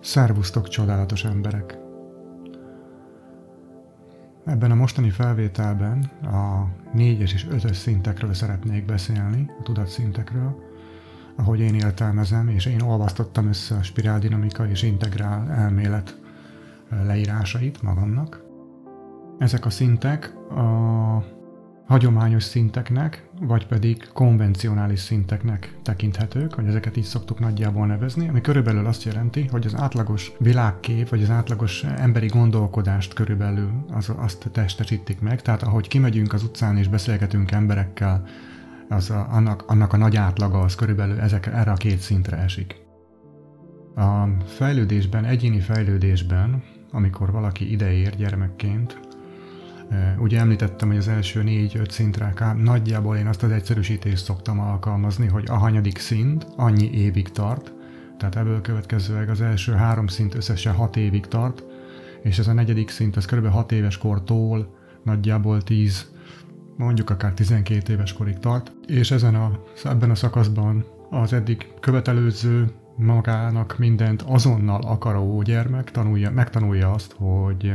Szervusztok, csodálatos emberek! Ebben a mostani felvételben a négyes és ötös szintekről szeretnék beszélni, a tudatszintekről, ahogy én értelmezem, és én olvasztottam össze a spiráldinamika és integrál elmélet leírásait magamnak. Ezek a szintek a hagyományos szinteknek, vagy pedig konvencionális szinteknek tekinthetők, hogy ezeket így szoktuk nagyjából nevezni, ami körülbelül azt jelenti, hogy az átlagos világkép, vagy az átlagos emberi gondolkodást körülbelül az, azt testesítik meg. Tehát ahogy kimegyünk az utcán és beszélgetünk emberekkel, az a, annak, annak a nagy átlaga az körülbelül ezek, erre a két szintre esik. A fejlődésben, egyéni fejlődésben, amikor valaki ideér gyermekként, Ugye említettem, hogy az első négy-öt szintre nagyjából én azt az egyszerűsítést szoktam alkalmazni, hogy a hanyadik szint annyi évig tart, tehát ebből következőleg az első három szint összesen hat évig tart, és ez a negyedik szint az kb. 6 éves kortól nagyjából 10, mondjuk akár 12 éves korig tart, és ezen a, ebben a szakaszban az eddig követelőző magának mindent azonnal akaró gyermek tanulja, megtanulja azt, hogy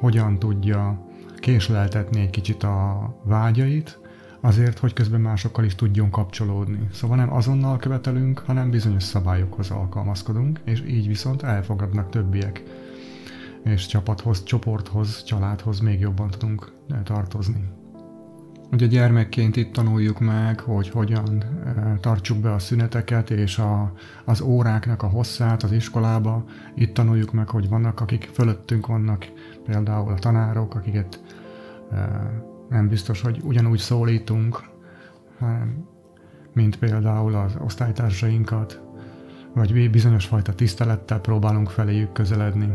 hogyan tudja késleltetni egy kicsit a vágyait, azért, hogy közben másokkal is tudjon kapcsolódni. Szóval nem azonnal követelünk, hanem bizonyos szabályokhoz alkalmazkodunk, és így viszont elfogadnak többiek. És csapathoz, csoporthoz, családhoz még jobban tudunk tartozni. Ugye gyermekként itt tanuljuk meg, hogy hogyan tartsuk be a szüneteket és a, az óráknak a hosszát az iskolába. Itt tanuljuk meg, hogy vannak, akik fölöttünk vannak, például a tanárok, akiket nem biztos, hogy ugyanúgy szólítunk, mint például az osztálytársainkat, vagy bizonyos fajta tisztelettel próbálunk feléjük közeledni.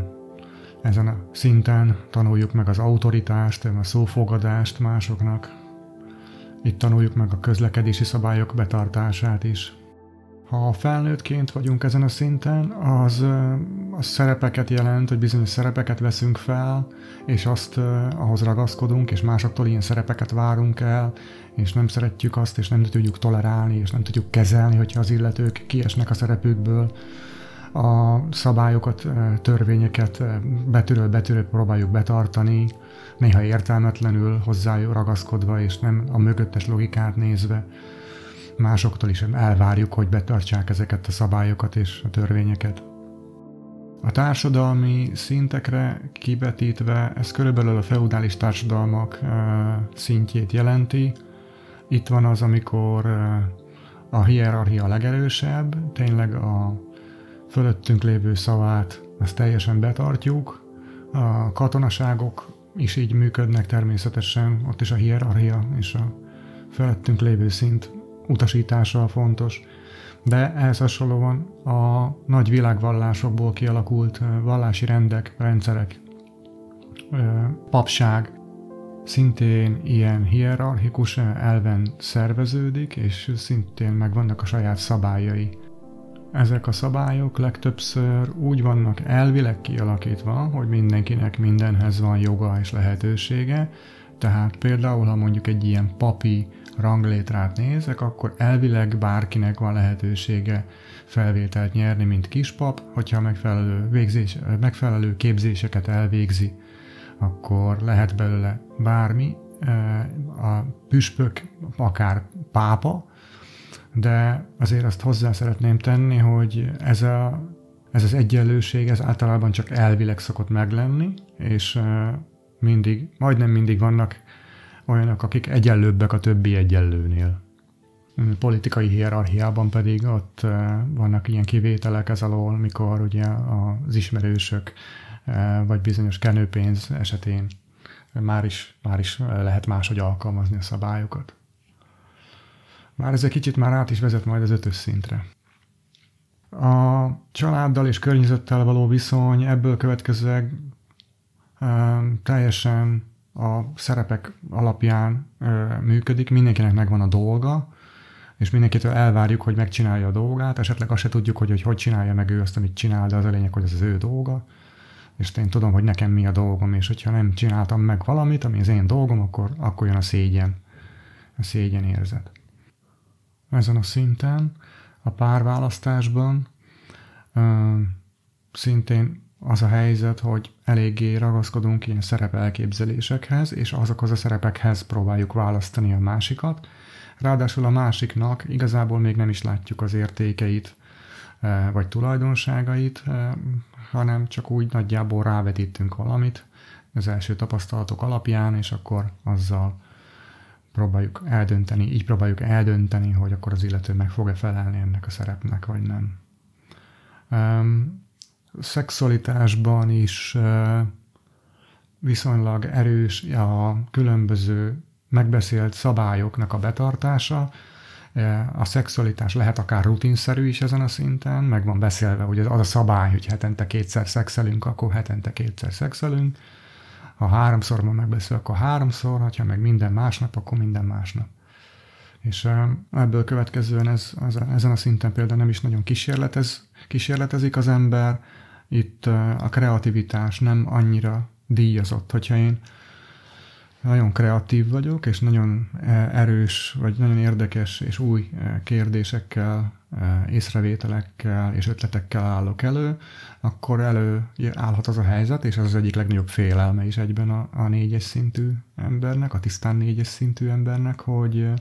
Ezen a szinten tanuljuk meg az autoritást, a szófogadást másoknak, itt tanuljuk meg a közlekedési szabályok betartását is. Ha felnőttként vagyunk ezen a szinten, az, az szerepeket jelent, hogy bizonyos szerepeket veszünk fel, és azt ahhoz ragaszkodunk, és másoktól ilyen szerepeket várunk el, és nem szeretjük azt, és nem tudjuk tolerálni, és nem tudjuk kezelni, hogyha az illetők kiesnek a szerepükből. A szabályokat, törvényeket betűről betűről próbáljuk betartani, néha értelmetlenül hozzájuk ragaszkodva, és nem a mögöttes logikát nézve. Másoktól is elvárjuk, hogy betartsák ezeket a szabályokat és a törvényeket. A társadalmi szintekre kibetítve ez körülbelül a feudális társadalmak szintjét jelenti. Itt van az, amikor a hierarchia legerősebb, tényleg a fölöttünk lévő szavát ezt teljesen betartjuk, a katonaságok is így működnek természetesen, ott is a hierarchia és a felettünk lévő szint utasítása fontos, de ehhez hasonlóan a nagy világvallásokból kialakult vallási rendek, rendszerek, papság szintén ilyen hierarchikus elven szerveződik, és szintén megvannak a saját szabályai. Ezek a szabályok legtöbbször úgy vannak elvileg kialakítva, hogy mindenkinek mindenhez van joga és lehetősége, tehát például, ha mondjuk egy ilyen papi ranglétrát nézek, akkor elvileg bárkinek van lehetősége felvételt nyerni, mint kispap, hogyha megfelelő, végzés, megfelelő képzéseket elvégzi, akkor lehet belőle bármi, a püspök, akár pápa, de azért azt hozzá szeretném tenni, hogy ez, a, ez az egyenlőség, ez általában csak elvileg szokott meglenni, és mindig, majdnem mindig vannak olyanok, akik egyenlőbbek a többi egyenlőnél. Politikai hierarchiában pedig ott vannak ilyen kivételek ez alól, mikor ugye az ismerősök vagy bizonyos kenőpénz esetén már is, már is lehet máshogy alkalmazni a szabályokat. Már ez egy kicsit már át is vezet majd az ötös szintre. A családdal és környezettel való viszony ebből következőleg teljesen a szerepek alapján működik, mindenkinek megvan a dolga, és mindenkitől elvárjuk, hogy megcsinálja a dolgát, esetleg azt se tudjuk, hogy hogy, hogy csinálja meg ő azt, amit csinál, de az a lényeg, hogy ez az ő dolga, és én tudom, hogy nekem mi a dolgom, és hogyha nem csináltam meg valamit, ami az én dolgom, akkor, akkor jön a szégyen, a szégyen érzet. Ezen a szinten, a párválasztásban. szintén az a helyzet, hogy eléggé ragaszkodunk ilyen szerep elképzelésekhez, és azokhoz a szerepekhez próbáljuk választani a másikat. Ráadásul a másiknak igazából még nem is látjuk az értékeit, eh, vagy tulajdonságait, eh, hanem csak úgy nagyjából rávetítünk valamit az első tapasztalatok alapján, és akkor azzal próbáljuk eldönteni, így próbáljuk eldönteni, hogy akkor az illető meg fog-e felelni ennek a szerepnek, vagy nem. Szexualitásban is viszonylag erős a különböző megbeszélt szabályoknak a betartása. A szexualitás lehet akár rutinszerű is ezen a szinten, meg van beszélve, hogy az a szabály, hogy hetente kétszer szexelünk, akkor hetente kétszer szexelünk ha háromszor van megbeszél, akkor háromszor, ha meg minden másnap, akkor minden másnap. És ebből következően ez, az, ezen a szinten például nem is nagyon kísérletez, kísérletezik az ember, itt a kreativitás nem annyira díjazott. Hogyha én nagyon kreatív vagyok, és nagyon erős, vagy nagyon érdekes és új kérdésekkel észrevételekkel és ötletekkel állok elő, akkor elő állhat az a helyzet, és az az egyik legnagyobb félelme is egyben a, a négyes szintű embernek, a tisztán négyes szintű embernek, hogy,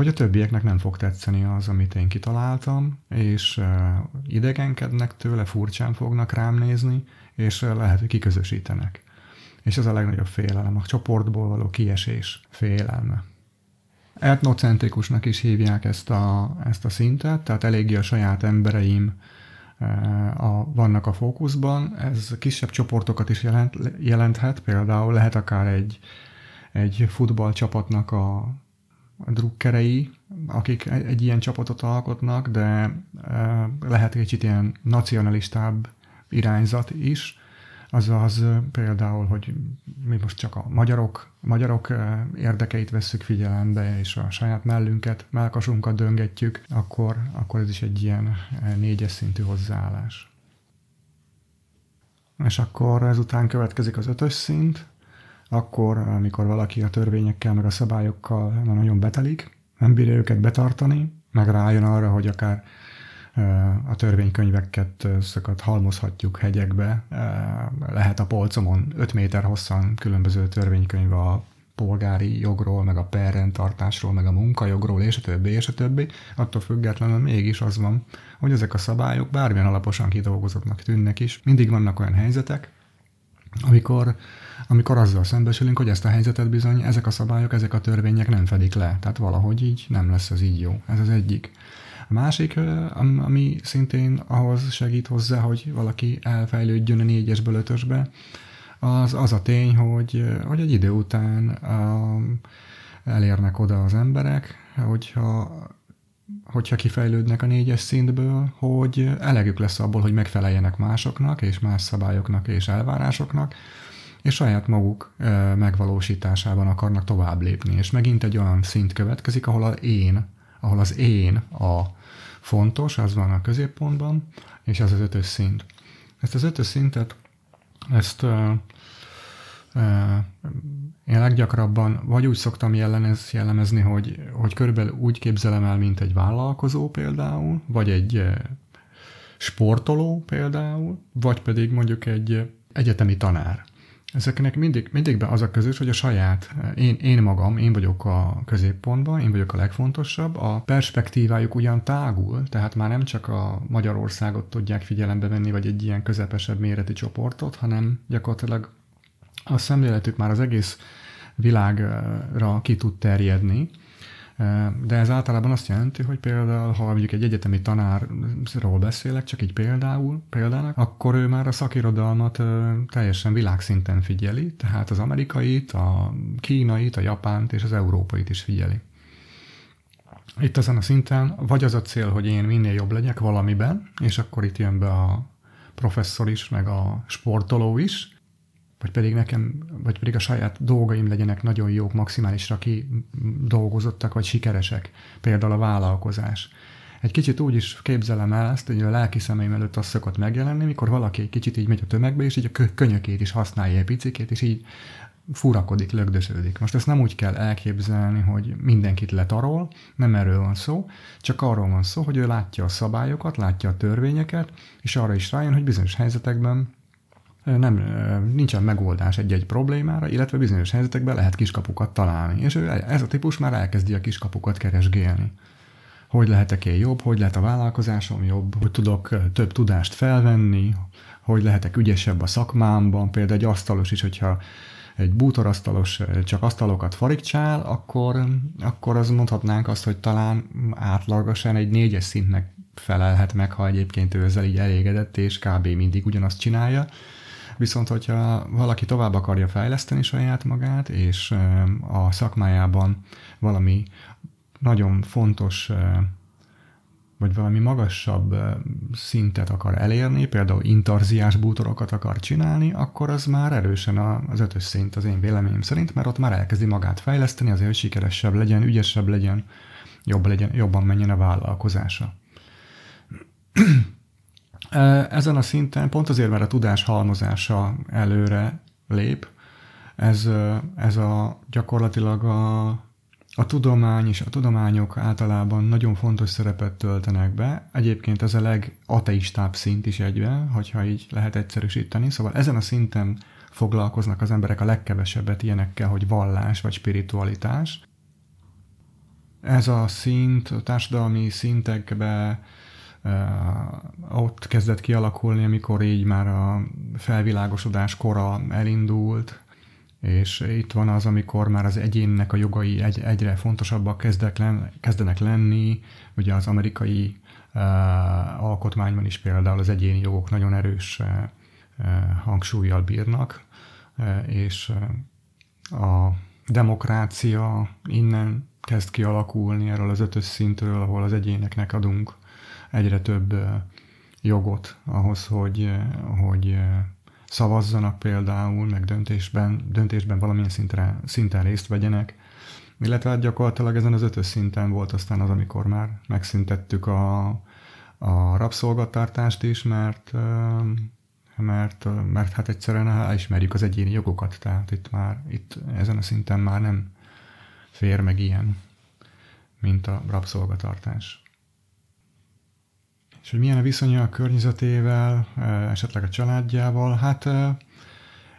hogy a többieknek nem fog tetszeni az, amit én kitaláltam, és idegenkednek tőle, furcsán fognak rám nézni, és lehet, hogy kiközösítenek. És ez a legnagyobb félelem, a csoportból való kiesés félelme etnocentrikusnak is hívják ezt a, ezt a szintet, tehát eléggé a saját embereim a, vannak a fókuszban. Ez kisebb csoportokat is jelent, jelenthet, például lehet akár egy, egy futballcsapatnak a drukkerei, akik egy, ilyen csapatot alkotnak, de e, lehet kicsit ilyen nacionalistább irányzat is, azaz például, hogy mi most csak a magyarok, magyarok érdekeit vesszük figyelembe, és a saját mellünket, melkasunkat döngetjük, akkor, akkor ez is egy ilyen négyes szintű hozzáállás. És akkor ezután következik az ötös szint, akkor, amikor valaki a törvényekkel, meg a szabályokkal nagyon betelik, nem bírja őket betartani, meg rájön arra, hogy akár a törvénykönyveket szokat halmozhatjuk hegyekbe. Lehet a polcomon 5 méter hosszan különböző törvénykönyv a polgári jogról, meg a perrendtartásról, meg a munkajogról, és a többi, és a többi. Attól függetlenül mégis az van, hogy ezek a szabályok bármilyen alaposan kidolgozottnak tűnnek is, mindig vannak olyan helyzetek, amikor, amikor azzal szembesülünk, hogy ezt a helyzetet bizony ezek a szabályok, ezek a törvények nem fedik le. Tehát valahogy így nem lesz az így jó. Ez az egyik. A másik, ami szintén ahhoz segít hozzá, hogy valaki elfejlődjön a négyesből ötösbe, az, az a tény, hogy, hogy egy idő után um, elérnek oda az emberek, hogyha hogyha kifejlődnek a négyes szintből, hogy elegük lesz abból, hogy megfeleljenek másoknak, és más szabályoknak és elvárásoknak, és saját maguk megvalósításában akarnak tovább lépni. És megint egy olyan szint következik, ahol az én, ahol az én a fontos, az van a középpontban, és az az ötös szint. Ezt az ötös szintet, ezt én leggyakrabban vagy úgy szoktam jellemez, jellemezni, hogy, hogy körülbelül úgy képzelem el, mint egy vállalkozó például, vagy egy sportoló például, vagy pedig mondjuk egy egyetemi tanár. Ezeknek mindig, mindig be az a közös, hogy a saját, én, én magam, én vagyok a középpontban, én vagyok a legfontosabb, a perspektívájuk ugyan tágul, tehát már nem csak a Magyarországot tudják figyelembe venni, vagy egy ilyen közepesebb méretű csoportot, hanem gyakorlatilag a szemléletük már az egész világra ki tud terjedni, de ez általában azt jelenti, hogy például, ha mondjuk egy egyetemi tanárról beszélek, csak így például, példának, akkor ő már a szakirodalmat teljesen világszinten figyeli, tehát az amerikait, a kínait, a japánt és az európait is figyeli. Itt ezen a szinten vagy az a cél, hogy én minél jobb legyek valamiben, és akkor itt jön be a professzor is, meg a sportoló is, vagy pedig nekem, vagy pedig a saját dolgaim legyenek nagyon jók, maximálisra dolgozottak, vagy sikeresek. Például a vállalkozás. Egy kicsit úgy is képzelem el ezt, hogy a lelki szemeim előtt az szokott megjelenni, mikor valaki egy kicsit így megy a tömegbe, és így a könyökét is használja egy picikét, és így furakodik, lögdösödik. Most ezt nem úgy kell elképzelni, hogy mindenkit letarol, nem erről van szó, csak arról van szó, hogy ő látja a szabályokat, látja a törvényeket, és arra is rájön, hogy bizonyos helyzetekben nem, nincsen megoldás egy-egy problémára, illetve bizonyos helyzetekben lehet kiskapukat találni. És ez a típus már elkezdi a kiskapukat keresgélni. Hogy lehetek én jobb, hogy lehet a vállalkozásom jobb, hogy tudok több tudást felvenni, hogy lehetek ügyesebb a szakmámban, például egy asztalos is, hogyha egy bútorasztalos csak asztalokat farigcsál, akkor, akkor az mondhatnánk azt, hogy talán átlagosan egy négyes szintnek felelhet meg, ha egyébként ő ezzel így elégedett, és kb. mindig ugyanazt csinálja. Viszont, hogyha valaki tovább akarja fejleszteni saját magát, és a szakmájában valami nagyon fontos vagy valami magasabb szintet akar elérni, például intarziás bútorokat akar csinálni, akkor az már erősen az ötös szint az én véleményem szerint, mert ott már elkezdi magát fejleszteni, azért, sikeresebb legyen, ügyesebb legyen, jobb legyen, jobban menjen a vállalkozása. Ezen a szinten pont azért, mert a tudás halmozása előre lép, ez, ez a gyakorlatilag a, a tudomány és a tudományok általában nagyon fontos szerepet töltenek be. Egyébként ez a legateistább szint is egyben, hogyha így lehet egyszerűsíteni. Szóval ezen a szinten foglalkoznak az emberek a legkevesebbet ilyenekkel, hogy vallás vagy spiritualitás. Ez a szint a társadalmi szintekbe ott kezdett kialakulni, amikor így már a felvilágosodás kora elindult, és itt van az, amikor már az egyénnek a jogai egy, egyre fontosabbak kezdek len, kezdenek lenni, ugye az amerikai uh, alkotmányban is például az egyéni jogok nagyon erős uh, hangsúlyjal bírnak, uh, és a demokrácia innen kezd kialakulni erről az ötös szintről, ahol az egyéneknek adunk egyre több jogot ahhoz, hogy, hogy szavazzanak például, meg döntésben, döntésben valamilyen szintre, szinten részt vegyenek, illetve hát gyakorlatilag ezen az ötös szinten volt aztán az, amikor már megszüntettük a, a rabszolgatartást is, mert mert, mert hát egyszerűen elismerjük az egyéni jogokat, tehát itt már, itt ezen a szinten már nem fér meg ilyen, mint a rabszolgatartás és hogy milyen a viszonya a környezetével, esetleg a családjával, hát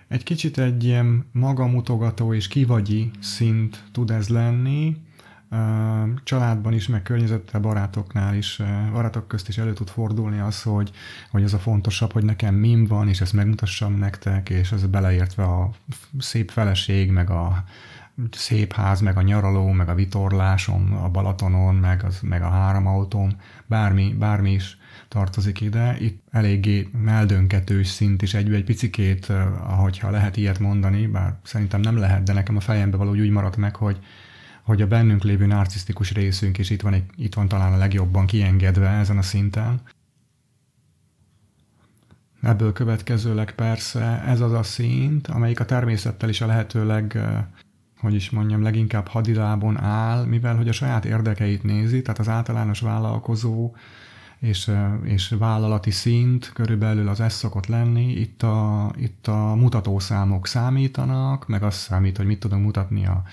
egy kicsit egy ilyen magamutogató és kivagyi szint tud ez lenni, családban is, meg környezettel, barátoknál is, barátok közt is elő tud fordulni az, hogy, hogy ez a fontosabb, hogy nekem mim van, és ezt megmutassam nektek, és ez beleértve a szép feleség, meg a szép ház, meg a nyaraló, meg a vitorlásom a Balatonon, meg, az, meg a három autóm, bármi, bármi is tartozik ide. Itt eléggé meldönketős szint is egy, egy picikét, ahogyha lehet ilyet mondani, bár szerintem nem lehet, de nekem a fejembe valahogy úgy maradt meg, hogy, hogy a bennünk lévő narcisztikus részünk is itt van, egy, itt van talán a legjobban kiengedve ezen a szinten. Ebből következőleg persze ez az a szint, amelyik a természettel is a lehetőleg hogy is mondjam, leginkább hadilábon áll, mivel hogy a saját érdekeit nézi, tehát az általános vállalkozó és, és vállalati szint körülbelül az ez szokott lenni. Itt a, itt a mutatószámok számítanak, meg az számít, hogy mit tudunk mutatni a,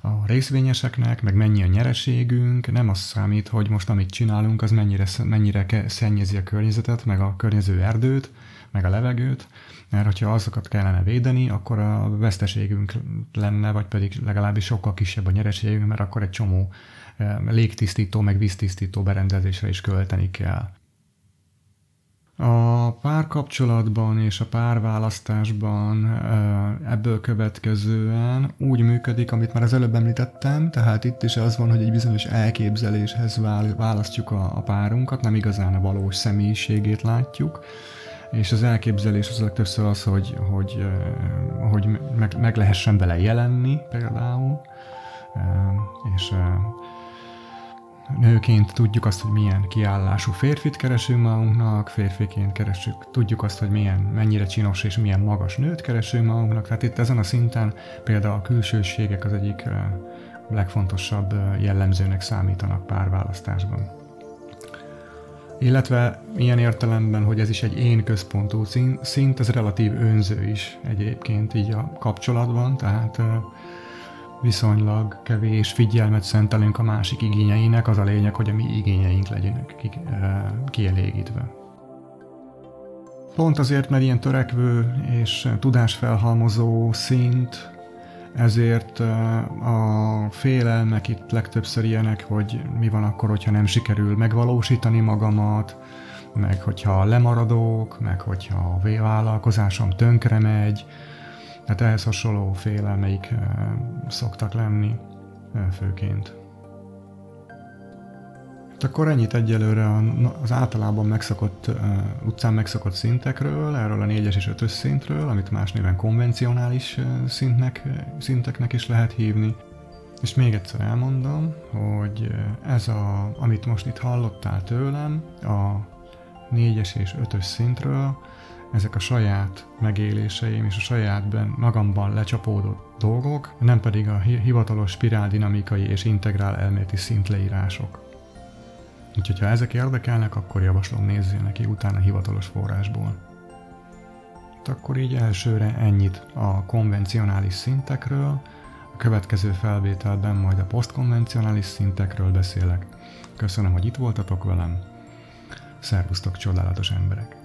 a részvényeseknek, meg mennyi a nyereségünk, nem az számít, hogy most amit csinálunk, az mennyire, mennyire szennyezi a környezetet, meg a környező erdőt, meg a levegőt, mert hogyha azokat kellene védeni, akkor a veszteségünk lenne, vagy pedig legalábbis sokkal kisebb a nyereségünk, mert akkor egy csomó eh, légtisztító, meg víztisztító berendezésre is költeni kell. A párkapcsolatban és a párválasztásban eh, ebből következően úgy működik, amit már az előbb említettem, tehát itt is az van, hogy egy bizonyos elképzeléshez választjuk a párunkat, nem igazán a valós személyiségét látjuk, és az elképzelés az legtöbbször az, hogy, hogy, hogy meg, meg lehessen vele jelenni például, és nőként tudjuk azt, hogy milyen kiállású férfit keresünk magunknak, férfiként keresünk, tudjuk azt, hogy milyen, mennyire csinos és milyen magas nőt keresünk magunknak. Tehát itt ezen a szinten például a külsőségek az egyik legfontosabb jellemzőnek számítanak párválasztásban. Illetve ilyen értelemben, hogy ez is egy én központú szint, ez relatív önző is egyébként így a kapcsolatban, tehát viszonylag kevés figyelmet szentelünk a másik igényeinek, az a lényeg, hogy a mi igényeink legyenek kielégítve. Pont azért, mert ilyen törekvő és tudásfelhalmozó szint, ezért a félelmek itt legtöbbször ilyenek, hogy mi van akkor, hogyha nem sikerül megvalósítani magamat, meg hogyha lemaradok, meg hogyha a vállalkozásom tönkre megy, tehát ehhez hasonló félelmeik szoktak lenni főként. Hát akkor ennyit egyelőre az általában megszokott, utcán megszokott szintekről, erről a 4-es és 5-ös szintről, amit más néven konvencionális szintnek, szinteknek is lehet hívni. És még egyszer elmondom, hogy ez a, amit most itt hallottál tőlem, a 4-es és 5-ös szintről, ezek a saját megéléseim és a saját magamban lecsapódott dolgok, nem pedig a hivatalos spiráldinamikai és integrál elméleti szintleírások. Úgyhogy ha ezek érdekelnek, akkor javaslom nézzél neki utána hivatalos forrásból. Akkor így elsőre ennyit a konvencionális szintekről, a következő felvételben majd a posztkonvencionális szintekről beszélek. Köszönöm, hogy itt voltatok velem. Szervusztok, csodálatos emberek!